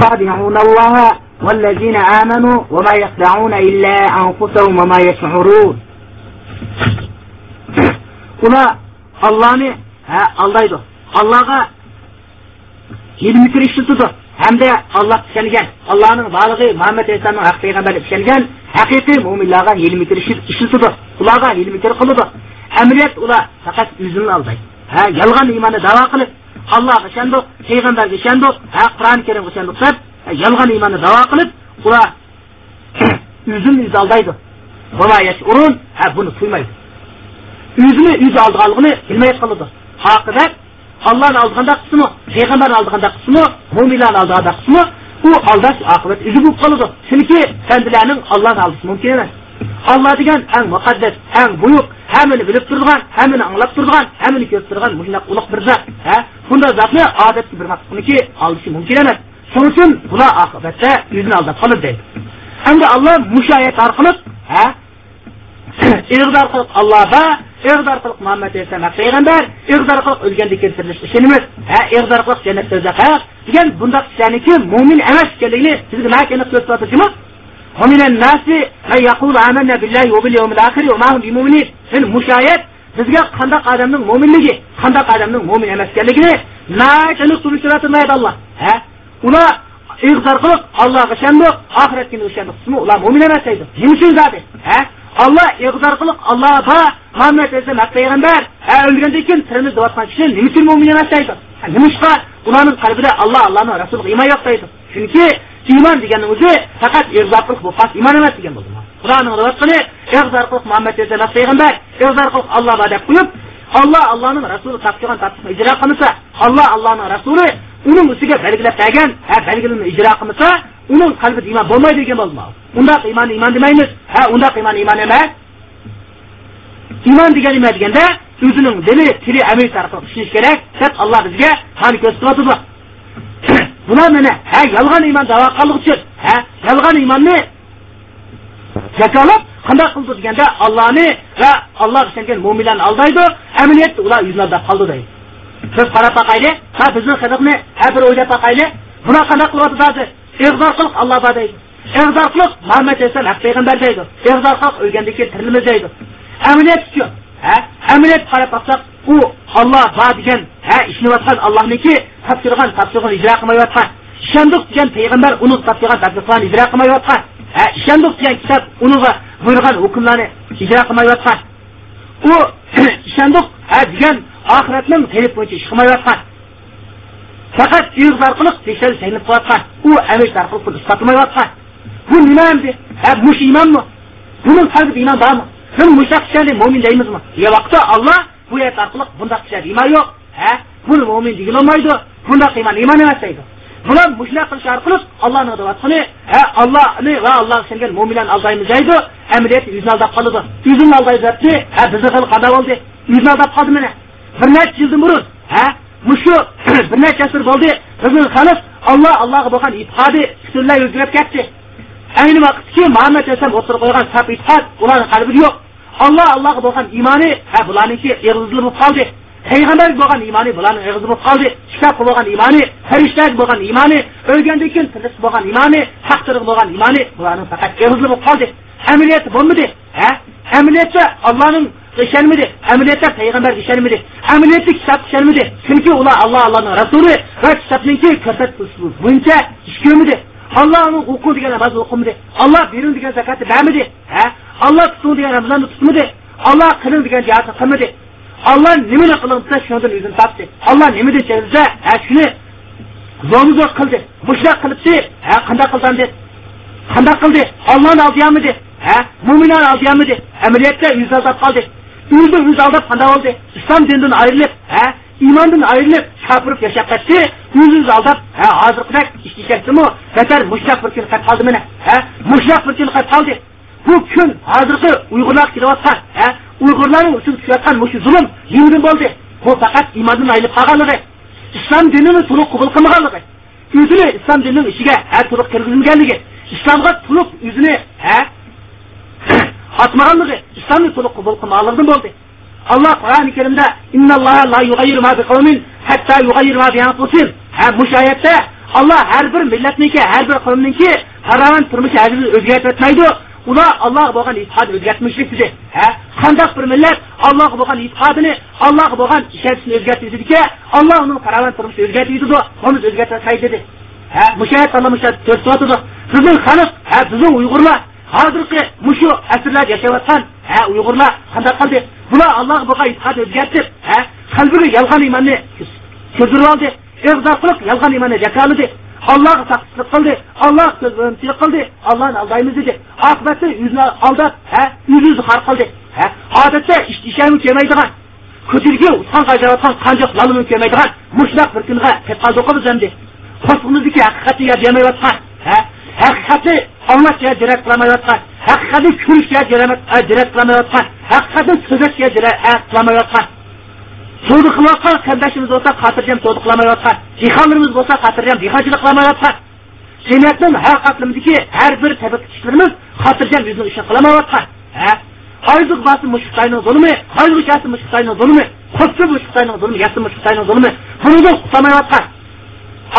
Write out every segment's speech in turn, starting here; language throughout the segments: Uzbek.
يخادعون الله والذين آمنوا وما يخدعون إلا أنفسهم وما يشعرون buna Allah'ını he Allah'ydı. Allah'a 23 ishni tutib hamda Alloh pishalgan Allohning bolig'i Muhammad alayhisalomning haq payg'ambari pishalgan haqiqiy mo'minlarga yilmi kirishi ishni tutib ularga yilmi kir qilib amriyat ular faqat o'zini aldaydi ha yolg'on iymonni davo qilib Allohga ishondik, payg'ambarga ishondik, ha Qur'on Karimga ishondik deb e, yolg'on iymonni da'vo qilib, ular o'zini o'zi aldaydi. Buna urun ha buni tuymaydi. O'zini o'zi aldganligini bilmay qoladi. Oqibat Allohni aldganda qismi, payg'ambarni aldganda qismi, mu'minlarni aldganda qismi u aldash oqibat o'zi bo'lib qoladi. Chunki kendilarning Allohni aldishi mumkin emas. Allah degan eng muqaddas, eng buyuk, hammani bilib turgan, hammani anglab turgan, hammani ko'rib turgan mushunaq ulug' bir zot. Ha? Bunda zotni odatga bir maqsadniki aldishi mumkin emas. Shuning uchun bular oqibatda o'zini aldab qoladi deydi. Endi Alloh mushayat orqali, ha? Iqdor qilib Allohga, iqdor qilib Muhammad alayhisalom payg'ambar, iqdor qilib o'lganda keltirilish ishimiz, ha, iqdor qilib jannat tozaq degan bundaq ishlarniki mo'min emas ekanligini sizga ma'kana ko'rsatishimi? ومن الناس من يقول آمنا بالله وباليوم الآخر وما هم بمؤمنين من مشاهد bizga qandaq odamning mo'minligi qandaq odamning mo'min emas ekanligini aniq surishtirmaydi alloh ha ular iqdor qilib allohga ishondik oxirat kuniga ishondik ular mo'min emas deydi nima uchun zoti ha alloh iqdor qilib allohga muhammad alayhisalom payg'ambar ha o'lgandan keyin tirimiz deyotgan kishi nima uchun mo'min emas deydi nima ishqa ularning qalbida alloh allohni rasuliga iymon yo'q deydi chunki iymon degani o'zi faqat iqdor qilib bu faqat iymon emas degan bo'ldi. Xudoni o'rayotgani iqdor qilib muhammad alayhisalom payg'ambar iqdor qilib allohga deb qo'yib olloh allohning rasuli topshirgan topshiriqni ijro qilmasa olloh allohning rasuli uning ustiga belgilab bergan ha belgilarni ijro qilmasa uning qalbida iymon bo'lmaydi degan bo'ldi. Undaq iymon iymon demaymiz ha undaq iymon iymon emas. Iymon degani nima deganda o'zining dili tili amal orqali ishonish kerak deb alloh bizga qani ko'rsatyapti bular mana ha yolg'on iymon davo qilg'u uchun ha yolg'on iymonni jakolab qanday qildi deganda Allohni va Alloh ishongan mu'minlarni aldaydi amaliyotda ular yuzlarda qoldi deydi. Biz qarab boqaylik ha bizni qiziqni ha bir o'ylab boqaylik bular qanday qilyapti hozir iqdor qilib alloh bor deydi. Iqdor qilib muhammad alayhissalom haq payg'ambar deydi. Iqdor qilib o'lgandan keyin tirilmiz deydi. Amaliyot shu ha amaliyot qarab boqsak u olloh bor degan ha ishlayotgan allohniki topshirgan topshirig'ini ijro qilmayotgan ishondik degan payg'ambar uni topshirgan topshiriqlarni ijro qilmayotgan ha ishondik degan kitob uniga buyurgan hukmlarni ijro qilmayotgan u ishondik ha degan oxiratning tarif bo'yicha ish qilmayotgan faqat iqdor qilib tekshirish sayilib qilayotgan u amal orqali pul isbotlamayotgan bu nima endi ha mush iymonmi buning qalbida iymon bormi biz mushaq mo'min deymizmi degan vaqtda olloh bu oyat orqali bundoq kishilar iymon yo'q ha? Buni mo'min deyilolmaydi bundoq iymon iymon emas deydi. Bular mushular qilish orqali ollohni adovatini ha allohni va alloh ishongan mo'minlarni aldaymiz deydi. Amaliyat o'zini aldab qoladi o'zini aldaydi debdi ha bizni qil qanday bo'ldi o'zini aldab qoldi mana. Bir necha yildan burun ha? Mushu bir necha asr bo'ldi. Bizni xalq olloh allohga bo'lgan e'tiqodi butunlay o'zgarib ketdi. Ayni vaqtki muhammad alayhisalom o'tirib qo'ygan saf e'tiqod ularni qalbida yo'q. алла аллага болгон имани буларники эгизи болуп калды пайгамбарга болгон имани буларнын эгизи болуп калды китапка болгон имани фериштеге болгон имани өлгөндөн кийин тыныч болгон имани хактырга болгон имани буларнын факат эгизи болуп калды әмилияти болмады ә әмилиятта алланың ishonmadi amaliyotda payg'ambarga ishonmadi amaliyotda kitobga ishonmadi chunki ular alloh allohni rasuli va kitobninki ko'rsatguncha ish ko'rmadi alloh uni o'qu degan namoz o'qimadi olloh berin degan zakatni bermadi ha Allah tutumudu yani Ramazan'da tutumudu. Allah kılın diken cihazı kılmadı. Allah nimine kılınsa şundan yüzünü taptı. Allah nimine cehrize he şunu zorunu zor kıldı. Muşla kılıptı. He kanda kıldandı. Kanda kıldı. Allah'ın aldıya mıydı? He muminin aldıya mıydı? Emeliyette yüz azap kaldı. Yüzde yüz aldap kanda oldu. İslam dininden ayrılıp he imandan ayrılıp çarpırıp yaşap kaçtı. Yüz yüz aldap he hazır kırak işki kestim o. Yeter muşlak bir kıl kalp aldı mene. He muşlak bir kıl kalp. Bu kun hozirgi uyg'urlar kelayotgan ha? Uchun tushayotgan shu zulm yengil bo'ldi. Bu faqat iymondan ayrilib qolganligi islom dinini to'liq qabul qilmaganligi o'zini islom dinining ichiga har to'liq kirgizmaganligi islomga to'liq o'zini ha atmaganligi islomni to'liq qabul qilmaganligidan bo'ldi. Alloh qur'oni karimda innalloha la yughayyiru ma biqawmin hatta yughayyiru ma bi anfusihim. Ha mush oyatda alloh har bir millatniki har bir qavmniki farovon turmush arzini o'zgartib ular allohga bo'lgan e'tiqodni o'zgartmoqchilik dedi ha qandoq bir millat allohga bo'lgan e'tiqodini allohga bo'lgan ishonchini o'zgartirdiki alloh uning farovon turmushini o'zgartirdi uni o'zgartirmaydi dedi. Ha mushat alloh mushat ko'rsatdi bizning xalq ha bizning uyg'urlar hozirgi mushu asrlarda yashayotgan ha uyg'urlar qanday qildi bular allohga bo'lgan e'tiqodni o'zgartib ha qalbiga yolg'on iymonni kirdirib oldi ig'zoqlik yolg'on iymonni jakolidi Allah saxsızlıq qıldı, Allah gözləntilik qıldı, Allah aldaymız dedi. Aqibətdə üzünə aldab, hə, üzüz xar qıldı. Hə, adətdə işləmi köməkdiğən, kötülüğü utan qacaratan qancaq zalımı köməkdiğən, muşnaq bir günə tepqaldıqı biz əmdi. Xosumuzdaki həqiqəti yer yeməyə hə, həqiqəti anlaş yer dirək qılamayatqan, həqiqəti kürüş yer dirək qılamayatqan, həqiqəti sözək yer dirək qılamayatqan, savdo qilayotgan qardashimiz bo'lsa xotirjam savdo qilmayotgan dehqonlarimiz bo'lsa xotirjam dehqonchilik qilmayotgan jamiyatning har qatlamidagi har bir tabaqachilarimiz xotirjam o'zini ishini qilmayotgan oylik basi mushqayning zulmi oylik yasi mushqayning zulmi xuddi mushqayning zulmi yasi mushqayning zulmi buni qutlamayotgan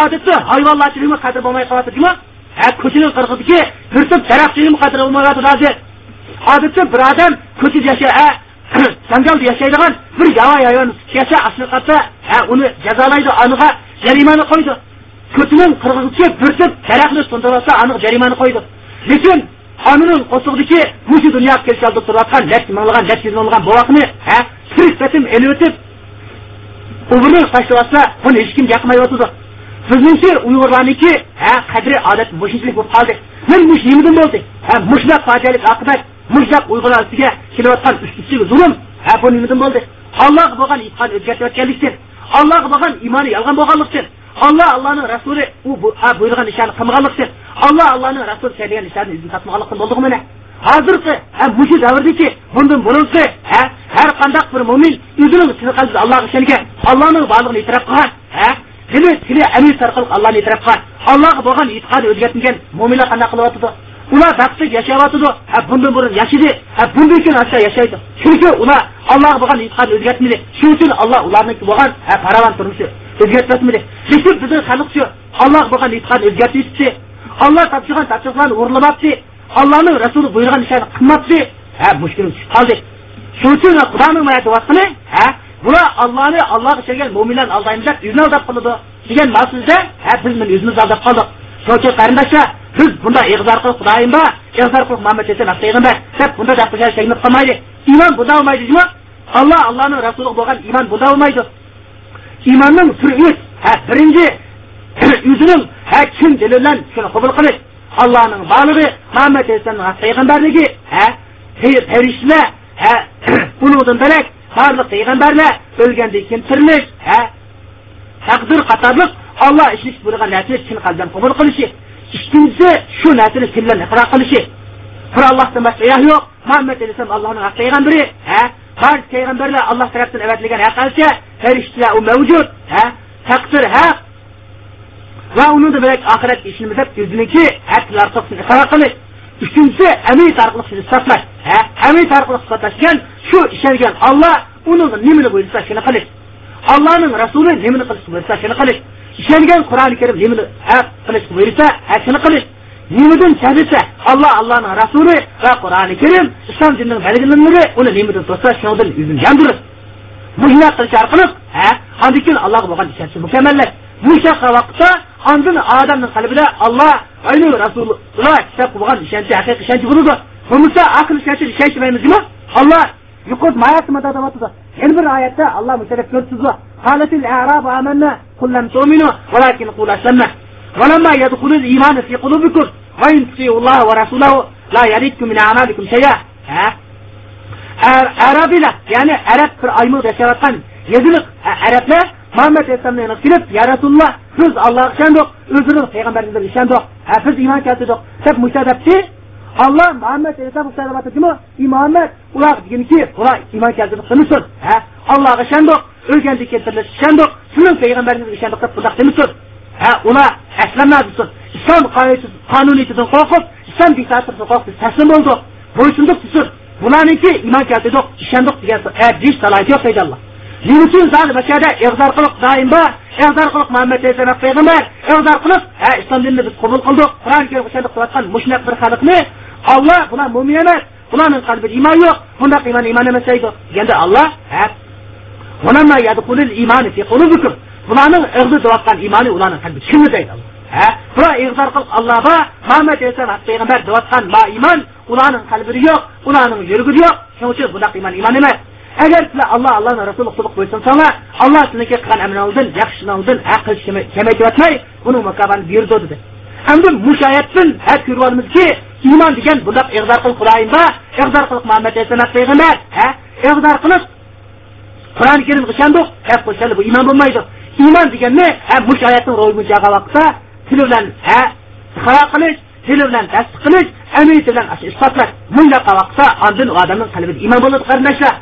odatda hayvonlarchilikmi qadr bo'lmay qolyaptimi ha ko'chaning qirg'idagi bir tup daraxtchilikmi qadr bo'lmayapti hozir odatda bir odam ko'chada yashay janjalda yashaydigan bir yava hayvon yasa asliqatda ha uni jazolaydi aniga jarimani qo'ydi. Ko'tining qirg'izichi bir tup daraxtni so'ndirasa aniq jarimani qo'ydi. Lekin qonunun qo'sig'idagi mushu dunyoga kelish oldida turayotgan necha minglagan necha yuz minglagan bovoqni ha kim ha ha mushlab uyg'urlar ustiga kelayotgan ustichi zulm ha bu nimadan bo'ldi? Allohga bo'lgan iqon o'zgartayotganlikdan allohga bo'lgan iymoni yolg'on bo'lganlikdan alloh allohning rasuli u buyurgan ishlarni qilmaganlikdan alloh allohning rasuli saylagan ishlarni izini topmaganlikdan bo'ldimi mana. Hozirgi mushu davrdagi bundan burungi ha har qandaq bir mo'min o'zining qalbida allohga ishongan. Allohning borlig'ini e'tirof qilgan ha dili tili amir orqali allohni e'tirof qilgan. Allohga bo'lgan e'tiqodi o'zgartmagan mo'minlar qanday qilyotidi Ular baktık yaşayamadıdı. Ha bundan burun yaşadı. Ha bundan için aşağı yaşaydı. Çünkü ular Allah'a bakın itikad özgürtmedi. Çünkü Allah ularınki bakın ha paravan durmuşu. Özgürtmedi. Bütün bizim halıkçı Allah'a bakın itikad özgürtmedi. Allah tapşırgan tapşırgan uğurlamadı. Allah'ın Resulü buyurgan işe kılmadı. Ha müşkülüm kaldı. Çünkü Kur'an'ın hayatı vasfını ha Bula Allah'ını Allah'a çeken müminler aldaymızlar yüzünü aldap kılıdı. Diyen nasıl ise hepimizin yüzümüz aldap kaldık. Çünkü kardeşler shuning qarindoshlar biz bunda ig'zor qilib xudoyim bor. İg'zor qilib muhammad alayhisalom payg'ambar. Deb bunda gap qilib qolmaydi. İymon bunda bo'lmaydimi alloh allohni rasuliga bo'lgan iymon bunda bo'lmaydi iymonning turi uch ha birinchi o'zining ha chin dili bilan shuni qabul qilish. Allohning borligi muhammad alayhissalomning payg'ambarligi ha farishtalar ha undan darak barliq payg'ambarlar o'lgandan keyin tirilish ha taqdir qatorliq olloh ishlish buyurgan narsani chin qalbdan qabul qilishi ikkinchisi shu narsani til bilan qilishi? Bir allohdan boshqa iloh yo'q. Muhammad alayhissalom allohning haq payg'ambari ha? Barcha payg'ambarlar alloh tarafdan avatilgan aqalcha farishtalar u mavjud ha? Taqdir haq. Va uni demak oxirat ishini deb o'ziniki haqlar qilish. Uchinchisi amiy orqali sizni isbotlash ha? Amiyat orqali isbotlashgan shu ishongan olloh uni nimani buyursa shuni qilish. Allohning rasuli nimani qilishni buyursa shuni qilish. İshongan qur'oni karim nimani qilishni buyursa shuni qilish nimadan chalisa alloh allohning rasuli va qur'oni karim islom dinining belgilanmalari uni nimadan to'sa shundan yuzini yandirish mushunday qilish orqali andan keyin allohga bo'lgan ishonchi mukammallash mushaqa vaqtda andin odamning qalbida olloh ayni rasululloh kitob bo'lgan ishonchi haqiqiy ishonchi bo'ladi bo'lmasa aql ishonchi ishonchmaymizmi olloh yuqori mayatmada deyapti yana bir oyatda alloh musharraf ko'rsatdi qalatil a'rabu amanna qul lam tu'minu walakin qul aslamna ولما يدخل الإيمان في قلوبكم وإن تطيعوا الله ورسوله لا يلدكم من أعمالكم شيئا ها Arabiler yani Arap bir aymır yaşayotgan yazılık Araplar Muhammed Aleyhisselam'ın kilip ya Resulullah biz Allah'a işendik, özünün peygamberimizden işendik, biz iman keltirdik. Hep müşahedepti. Allah Muhammed Aleyhisselam salavatı cümle imamet ulaq diginki qura iman keltirib qilmisiz ha allohga shandoq o'lganda keltirilishi shandoq sizning payg'ambaringizga shandoq qilib budoq demisiz ha ular aslammadisiz islom qonuniyatidan qo'rqib islom diktatorisidan qo'rqib taslim bo'ldik bo'ysundik desiz bularniki iman keltirdik shandoq degan deyish salohiyati yo'q deydi alloh Shuning uchun zan bashada ig'zor qilib doimda ig'zor qilib Muhammad payg'ambar ig'zor qilib ha islom dinini biz qabul qildik Qur'on kelib o'shanda qilayotgan mushnaq bir xalqni olloh bular mo'min emas bularning qalbida iymon yo'q bundoq iymon iymon emas deydi deganda olloh bularning ig'zi deyotgan iymoni ularning qalbida kimni deydi ha bular ig'zor qilib allohga muhammad alayhissalom payg'ambar deyotgan ma iymon ularning qalbida yo'q ularning yuragida yo'q shuning uchun bundoq iymon iymon emas agar sizlar alloh allohni rasuli qilib qo'ysansanglar alloh sizniki qilgan amalingdan yaxshiligingdan aql kamaytyotmay buni mukofotini berdi dedi. Endi mushoyatdan had ko'ryapmizki iymon degan bundoq ig'zor qilib xudoyimba ig'zor qilib muhammad alayhissalom payg'ambar ha? Ig'zor qilib qur'oni karimga ishondik gap qo'shadi bu iymon bo'lmaydi. Iymon deganni ha mushoyatni ro'ymunchaga vaqtda tili bilan ha havo qilish tili bilan tasdiq qilish amaliyati bilan isbotlash bundaqa vaqtda ondin odamning qalbida iymon bo'ladi qarindoshlar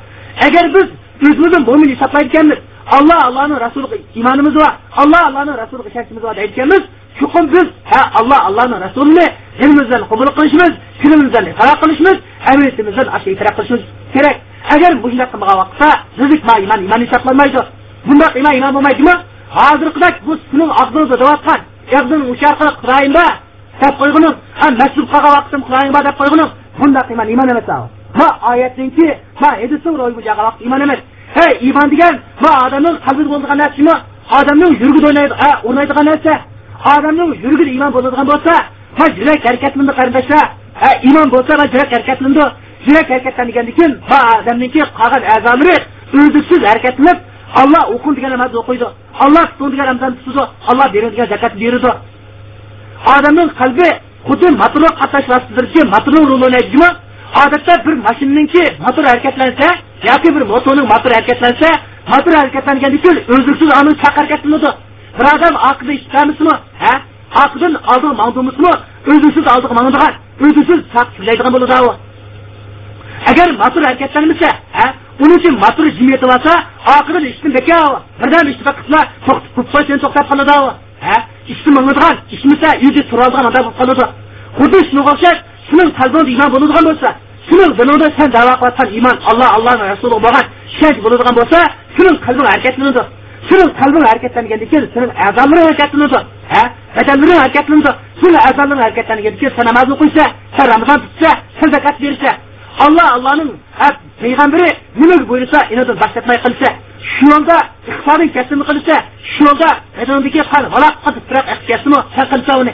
agar biz o'zimizni mo'min hisoblaydiganmiz alloh allohni rasuliga iymonimiz bor alloh allohni rasuliga ishonchimiz bor deyotganmiz chuqur biz ha alloh allohni rasulini dilimizdan qabul qilishimiz tilimizdan iqro qilishimiz amaliyatimizdan e'tirof qilishimiz kerak agar bunaqa qilmagan vaqtda bizlik ma iymon iymon hisoblanmaydi bundoq iymon iymon bo'lmaydimi hozirgidek bu sizning og'zingizda deyotgan og'zing musharqi qurayinda deb qo'ygunim masjid qolgan vaqtim qurayinba deb qo'ygunim bundoq iymon iymon emas ma oyatninki ma edisi ro'y bujaga vaqt iymon emas hey iymon degan ma odamning qalbida bo'ladigan narsami odamning yurgida o'ynaydi o'rnaydigan narsa odamning yuragida iymon bo'ladigan bo'lsa ha yurak harakatlandi qarindoshlar ha iymon bo'lsa va yurak harakatlandi yurak harakatlangandan keyin ha odamniki qolgan a'zolari uzluksiz harakatlanib olloh o'qin degan namoz o'qiydi olloh tutun degan ramzon tutadi olloh beradigan zakatni beradi odamning qalbi xuddi motorga qatnash vositasidagi motorning rolini odatda bir mashinaniki motor harakatlansa yoki bir motorning motori harakatlansa motor harakatlangandan keyin uzluksiz ani chaq harakatlanadi бір адам ақылды ештамысы ма ә? ақылдың алдығы маңдумысы ма өзісіз алдығы маңдыға өзісіз сақ сыйлайдыған болады ау егер матур әрекеттенмесе ә? оның үшін матур жиме алса ақылын іштін бәке ау бірден ішті бақытына тоқтып құп қой сені тоқтап қалады ау ә? ішті маңдыған ішімесе үйде тұра алдыған адам болып қалады құрды шынуға ұқсап сенің қалбыңда иман болыдыған болса сенің дініңді сен дәуа қылып жатқан иман алла алланың расулы болған шәж болыдыған болса сенің қалбың әрекеттенеді qalbing harakatlanadi harakatlanganda kel harakatlangandan keyin sening a'zolaring harakatlanadi ha? Badanlaring harakatlanadi sening a'zolaring harakatlangandan kel sen namoz o'qiysa sen ramazon tutsa sen zakat bersa alloh allohning payg'ambari nimaga buyursa inodan boshlatmay qilsa shu yo'lda iqtisodiy kasbini qilsa shu yo'lda badandagi qon valoq qilib turoq ehtiyojmi sen qilsa uni.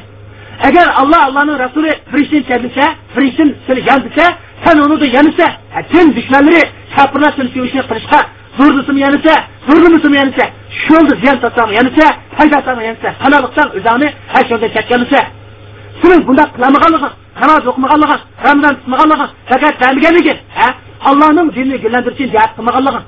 Agar alloh allohning rasuli bir ishni chadisa bir ishni seni yandisa sen uni yanisa din dushmanlari kofirlar seni Durduğumuzum yanısa, şu oldu ziyan satsam yanısa, her satsam yanısa, hanalıktan özami, her şeyde çek yanısa. Sizin bunda kılamakallığı, namaz okumakallığı, Ramazan tutmakallığı, fakat vermeye mi gir? He? Allah'ın dinini güllendirsin cihat kılmakallığı.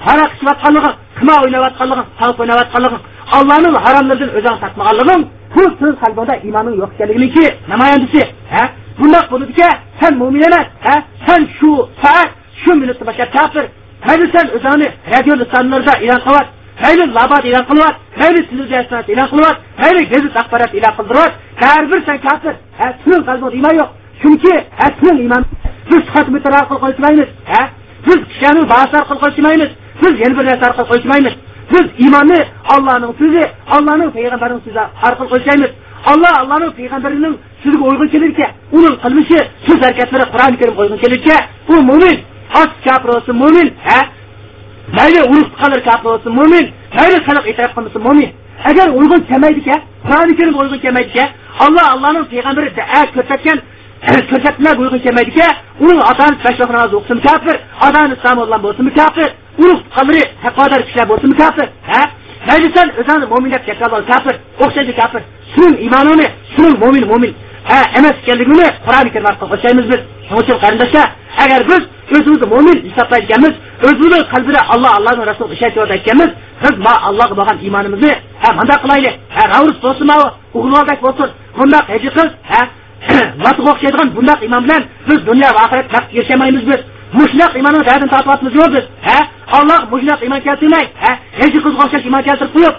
Harak sıvatkallığı, kıma oynavatkallığı, tavuk oynavatkallığı, Allah'ın haramlarından özen satmakallığı, bu sizin kalbinde imanın yok geldiğinin ki namayendisi. He? Bunlar bunu ki sen mümin emas, he? Sen şu saat, şu minutta başka kafir, Hayli sen o'zingni radio sonlarda e'lon qilyapti Hayli labat e'lon qilyapti Hayli televizyon e'lon qilyapti Hayli gazet axborot e'lon qildiryapti bir sen kafir. ha sening qalbingda iymon yo'q. Chunki ha sening iymon biz xatmi orqali qo'yishmaymiz ha. Biz kishini bahs orqali qo'yishmaymiz biz yana bir narsa orqali qo'yishmaymiz. Biz iymonni ollohning so'zi ollohning payg'ambarining so'zi orqali qo'yishmaymiz. Olloh allohning payg'ambarining so'ziga uyg'un kelirkan uning qilmishi so'z harakatlari qur'oni karim uyg'un kelirkan u mo'min och kofir bo'lsin mo'min ha? Mayli urug' tuqqanlar kofir bo'lsin mo'min mayli xalq e'tirof qilmasin mo'min agar uyg'un kelmaydikan qur'oni karim uyg'un kelmaydikan alloh allohning payg'ambari ko'rsatgan ko'rsatmalar uyg'un kelmaydikan uning ota onasi besh vaqt namoz o'qisin kofir ota onasi islom bo'lsin kofir urug' tuqqanlari taqvodor kishilar bo'lsin kofir ha? Mayli sen o'zingni mo'min deb kafir o'xshaydi kofir sening iymoningni sening mo'min mo'min ha emas ekanligini qur'oni karim orqali o'xshaymiz biz shuning uchun qarindoshlar agar biz o'zimizni mo'min hisoblayotganmiz o'zimizni qalbida alloh allohni rasuli ishonch ekanmiz biz ma allohga bo'lgan iymonimizni ha bundoq qilaylik ha ravrus bo'lsin o'g'ilvodak bo'lsin bundoq haji qiz ha vatga o'xshaydigan bundoq iymon bilan biz dunyo va oxirat baxtga erishamaymiz biz. Mushnaq iymonni dadini topyapmiz yo'q biz? Ha olloh mushnaq iymon keltirmay ha haji qizga o'xshash iymon keltirib qo'yib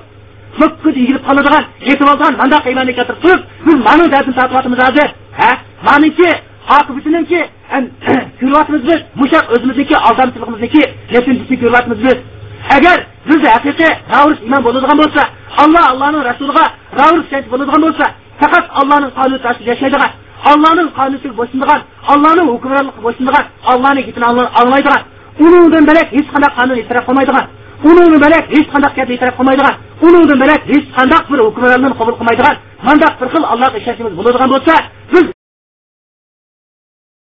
ko'kkud egilib qoladigan yetib mandaq iymonni keltirib qo'yib biz mani dadini tortyapmiz hozir. Ha? Maniki oqibatiniki ko'ryapmiz biz mushaq o'zimizniki aldamchiligimizniki yetinchisi ko'ryapmiz biz agar biz haqiqiy ravrus iymon bo'ladigan bo'lsa alloh allohning rasuliga ravrus bo'ladigan bo'lsa faqat allohning qonuni ostida yashaydigan allohning qonuniga bo'ysunadigan allohning hukmronligiga bo'ysunadigan allohning itini anglaydigan undan bo'lak hech qanday qonun e'tirof qilmaydigan uningdan belak hech qanday gapni e'tirof qilmaydigan uningdan belak hech qanday bir hukmronlikni qabul qilmaydigan mandaq bir xil allohga ishonchimiz bo'ladigan bo'lsa biz